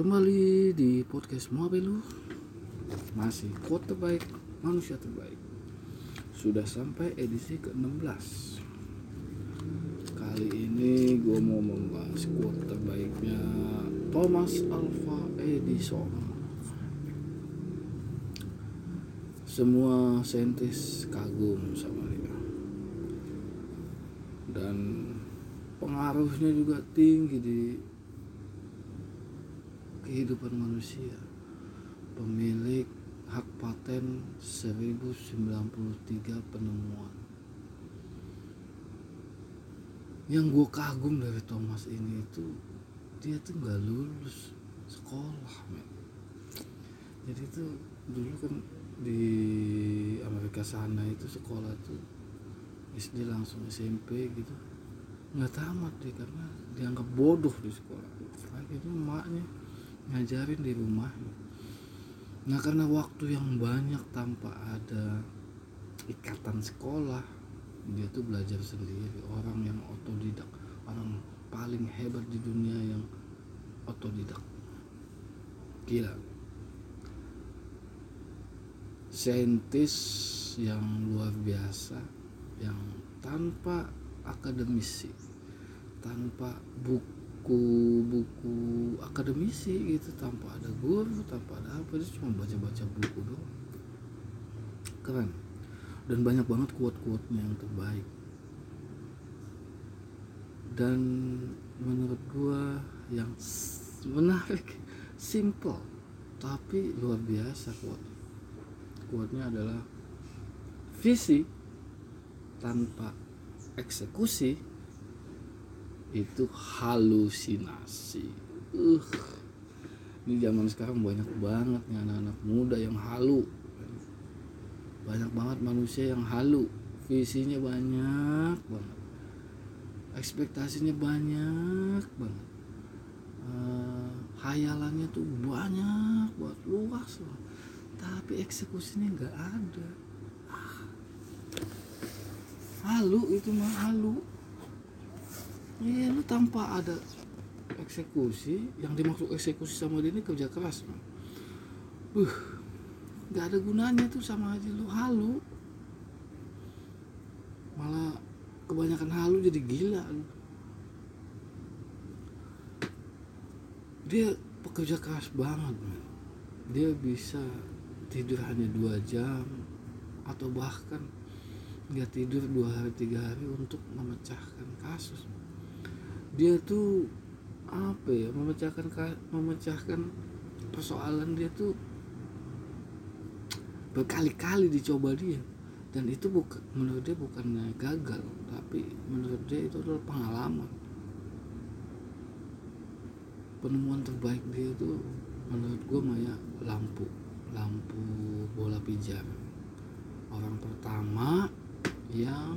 semua belu masih quote terbaik manusia terbaik. Sudah sampai edisi ke-16. Kali ini gue mau membahas quote terbaiknya Thomas Alva Edison. Semua saintis kagum sama dia. Dan pengaruhnya juga tinggi di kehidupan manusia. Pemilik hak paten 1093 penemuan. Yang gue kagum dari Thomas ini itu dia tuh nggak lulus sekolah men. Jadi tuh dulu kan di Amerika sana itu sekolah tuh SD langsung SMP gitu. Nggak tamat deh karena dianggap bodoh di sekolah. Itu emaknya ngajarin di rumah. Nah karena waktu yang banyak tanpa ada ikatan sekolah dia tuh belajar sendiri. Orang yang otodidak orang paling hebat di dunia yang otodidak. Gila. Saintis yang luar biasa yang tanpa akademisi tanpa buku-buku akademisi gitu tanpa ada guru tanpa ada apa dia cuma baca-baca buku doang. Keren. Dan banyak banget quote-quote-nya yang terbaik. Dan menurut gua yang menarik simple tapi luar biasa quote. Quote-nya adalah visi tanpa eksekusi itu halusinasi. Uh, ini zaman sekarang banyak banget nih anak-anak muda yang halu. Banyak banget manusia yang halu, visinya banyak banget, ekspektasinya banyak banget, uh, hayalannya tuh banyak buat luas loh. Tapi eksekusinya nggak ada. halu itu mah halu ya lu tanpa ada eksekusi yang dimaksud eksekusi sama dia ini kerja keras man. Buh, nggak ada gunanya tuh sama aja lu halu malah kebanyakan halu jadi gila lu dia pekerja keras banget man. dia bisa tidur hanya dua jam atau bahkan nggak tidur dua hari tiga hari untuk memecahkan kasus dia tuh apa ya memecahkan memecahkan persoalan dia tuh berkali-kali dicoba dia. Dan itu bukan menurut dia bukannya gagal tapi menurut dia itu adalah pengalaman. Penemuan terbaik dia itu menurut gue Maya lampu lampu bola pijar orang pertama yang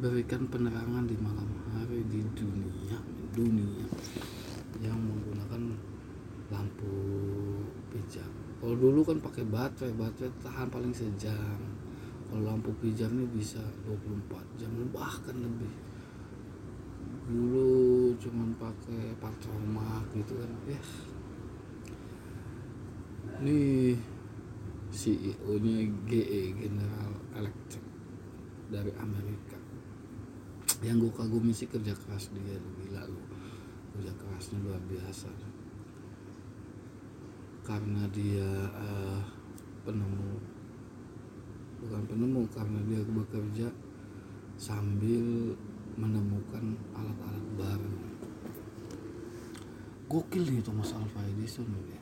memberikan penerangan di malam hari di dunia dunia yang menggunakan lampu pijar kalau dulu kan pakai baterai baterai tahan paling sejam. Kalau lampu pijar ini bisa 24 jam bahkan lebih. Dulu cuman pakai patromak gitu kan. Ya ini CEO-nya GE General Electric dari Amerika yang gue kagumi sih kerja keras dia gila lu. Kerja kerasnya luar biasa. Karena dia uh, penemu. Bukan penemu karena dia bekerja sambil menemukan alat-alat baru. Gokil nih Thomas Alva Edison ya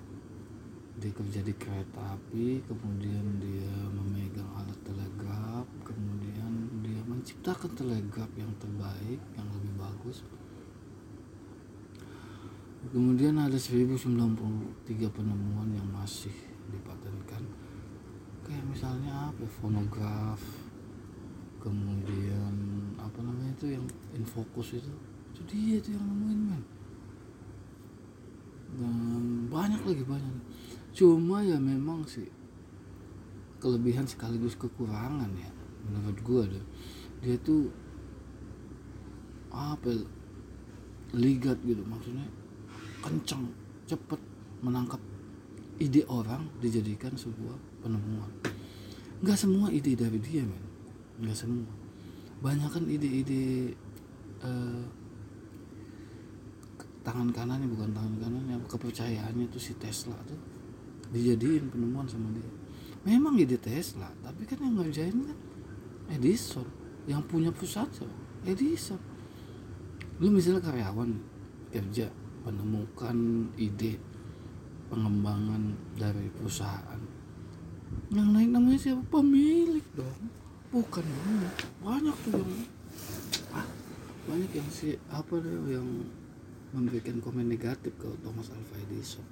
dia. Kerja di kereta api kemudian dia memegang alat telegraf kemudian dia menciptakan telegraf yang terbaik yang lebih bagus. Kemudian ada 1093 penemuan yang masih dipatenkan kayak misalnya apa? Fonograf kemudian apa namanya itu yang infokus itu. Itu dia itu yang nemuin men. Dan banyak lagi banyak cuma ya memang sih kelebihan sekaligus kekurangan ya menurut gue deh dia tuh apa ya, ligat gitu. Maksudnya kencang cepet menangkap ide orang dijadikan sebuah penemuan. Nggak semua ide dari dia men. Nggak semua. Banyak kan ide-ide eh, tangan kanannya bukan tangan kanannya kepercayaannya tuh si Tesla tuh dijadiin penemuan sama dia. Memang ide Tesla tapi kan yang ngerjain kan Edison yang punya pusat Edison. Lu misalnya karyawan kerja menemukan ide pengembangan dari perusahaan. Yang naik namanya siapa? Pemilik dong. Bukan banyak banyak tuh yang ah, banyak yang si apa deh yang memberikan komen negatif ke Thomas Alva Edison.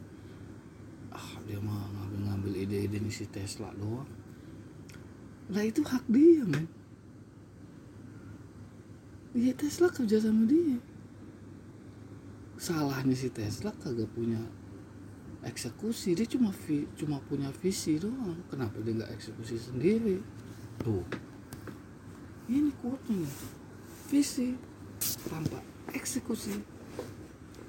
Ah dia mah ngambil-ngambil ide-ide si Tesla doang lah itu hak dia men. Iya Tesla kerja sama dia. Salahnya si Tesla kagak punya eksekusi. Dia cuma vi, cuma punya visi doang. Kenapa dia nggak eksekusi sendiri? Tuh. Ini quote-nya visi tanpa eksekusi.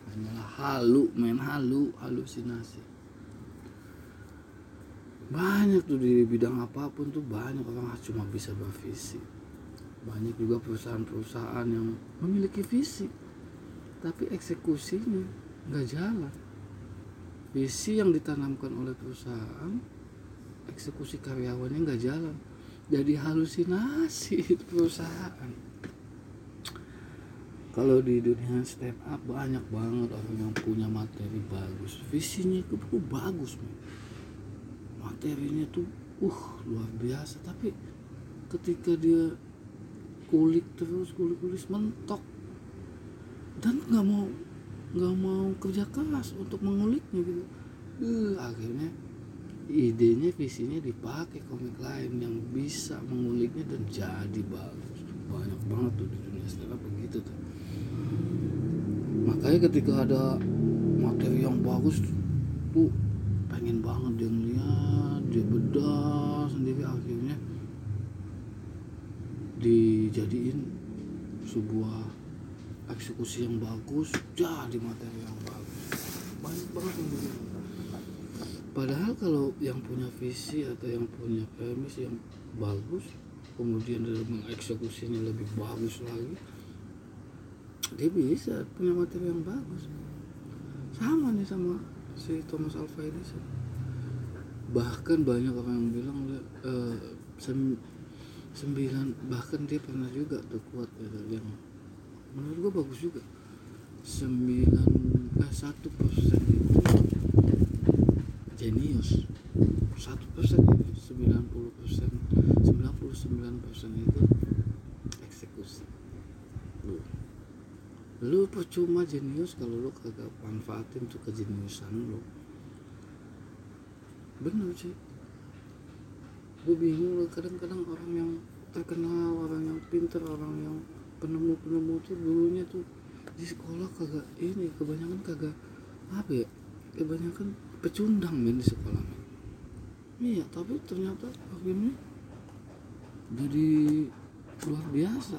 Hanyalah halu main halu halusinasi banyak tuh di bidang apa pun tuh banyak orang cuma bisa bervisi banyak juga perusahaan-perusahaan yang memiliki visi tapi eksekusinya nggak jalan. Visi yang ditanamkan oleh perusahaan eksekusi karyawannya nggak jalan. Jadi halusinasi perusahaan. Kalau di dunia stand up banyak banget orang yang punya materi bagus. Visinya itu bagus man. Materinya tuh uh luar biasa. Tapi ketika dia kulik terus kulik kulik mentok. Dan nggak mau nggak mau kerja keras untuk menguliknya gitu. Uh, akhirnya idenya visinya dipakai komik lain yang bisa menguliknya dan jadi bagus. Banyak banget tuh di dunia stand begitu tuh. Makanya ketika ada materi yang bagus tuh pengen banget dia bedah sendiri akhirnya dijadiin sebuah eksekusi yang bagus jadi materi yang bagus. Banyak banget yang begitu padahal kalau yang punya visi atau yang punya premis yang bagus kemudian dalam mengeksekusinya lebih bagus lagi dia bisa punya materi yang bagus. Sama nih sama si Thomas Alva Edison bahkan banyak orang yang bilang uh, sem sembilan bahkan dia pernah juga tuh kuat gitu yang menurut gua bagus juga. Sembilan eh satu persen itu jenius. Satu persen itu sembilan puluh persen sembilan puluh sembilan persen itu eksekusi. Lu lu percuma jenius kalau lu kagak manfaatin tuh kejeniusan lu bener sih. Gue bingung loh kadang-kadang orang yang terkenal orang yang pinter orang yang penemu-penemu tuh dulunya tuh di sekolah kagak ini kebanyakan kagak apa ya kebanyakan pecundang men di sekolah men. Iya tapi ternyata akhirnya jadi luar biasa.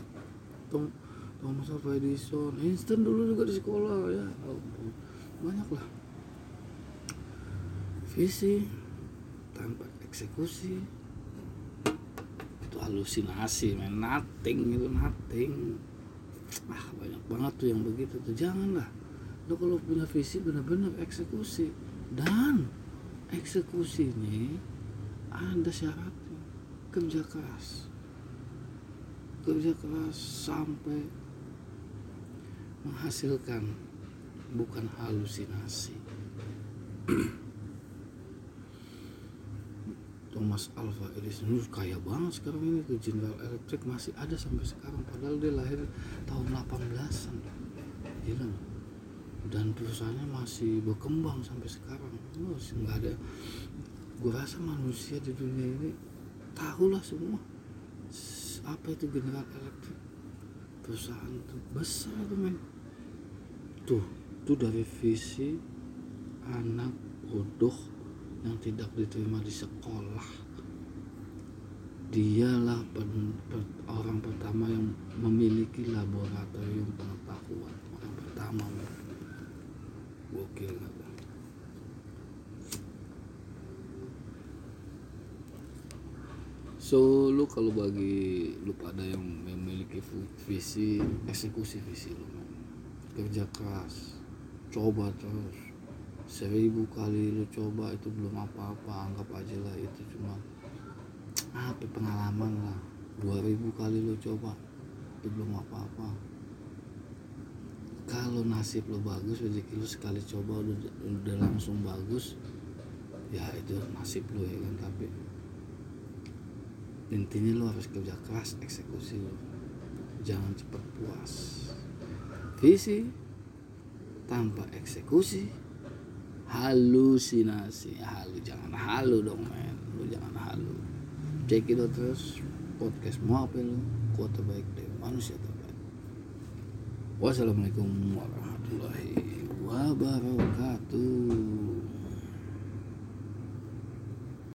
Tom Thomas Alva Edison Einstein dulu juga di sekolah ya banyak lah visi tanpa eksekusi. Itu halusinasi men nothing itu nothing. Ah banyak banget tuh yang begitu tuh. Janganlah. Lo kalau punya visi benar-benar eksekusi. Dan eksekusinya ada syaratnya. Kerja keras. Kerja keras sampai menghasilkan bukan halusinasi Thomas Alva Edison itu kaya banget sekarang ini tuh. General Electric masih ada sampai sekarang padahal dia lahir tahun 18-an gila dan perusahaannya masih berkembang sampai sekarang. Nggak ada. Gue rasa manusia di dunia ini tahulah semua apa itu General Electric. Perusahaan itu besar itu men. Tuh tuh dari visi anak bodoh yang tidak diterima di sekolah dialah pen, orang pertama yang memiliki laboratorium pengetahuan orang pertama gokil tuh? So lu kalau bagi lu pada yang memiliki visi eksekusi visi lu man. kerja keras coba terus seribu kali lu coba itu belum apa-apa anggap aja lah itu cuma apa pengalaman lah. Dua ribu kali lu coba itu belum apa-apa. Kalau nasib lo bagus rezeki lo sekali coba udah, udah langsung bagus ya itu nasib lo ya kan? Tapi intinya lo harus kerja keras eksekusi lo. Jangan cepat puas. Visi tanpa eksekusi halusinasi. Halu jangan halu dong men. Lu jangan halu check it out terus podcast mau apa kuat terbaik dari manusia terbaik. Wassalamualaikum warahmatullahi wabarakatuh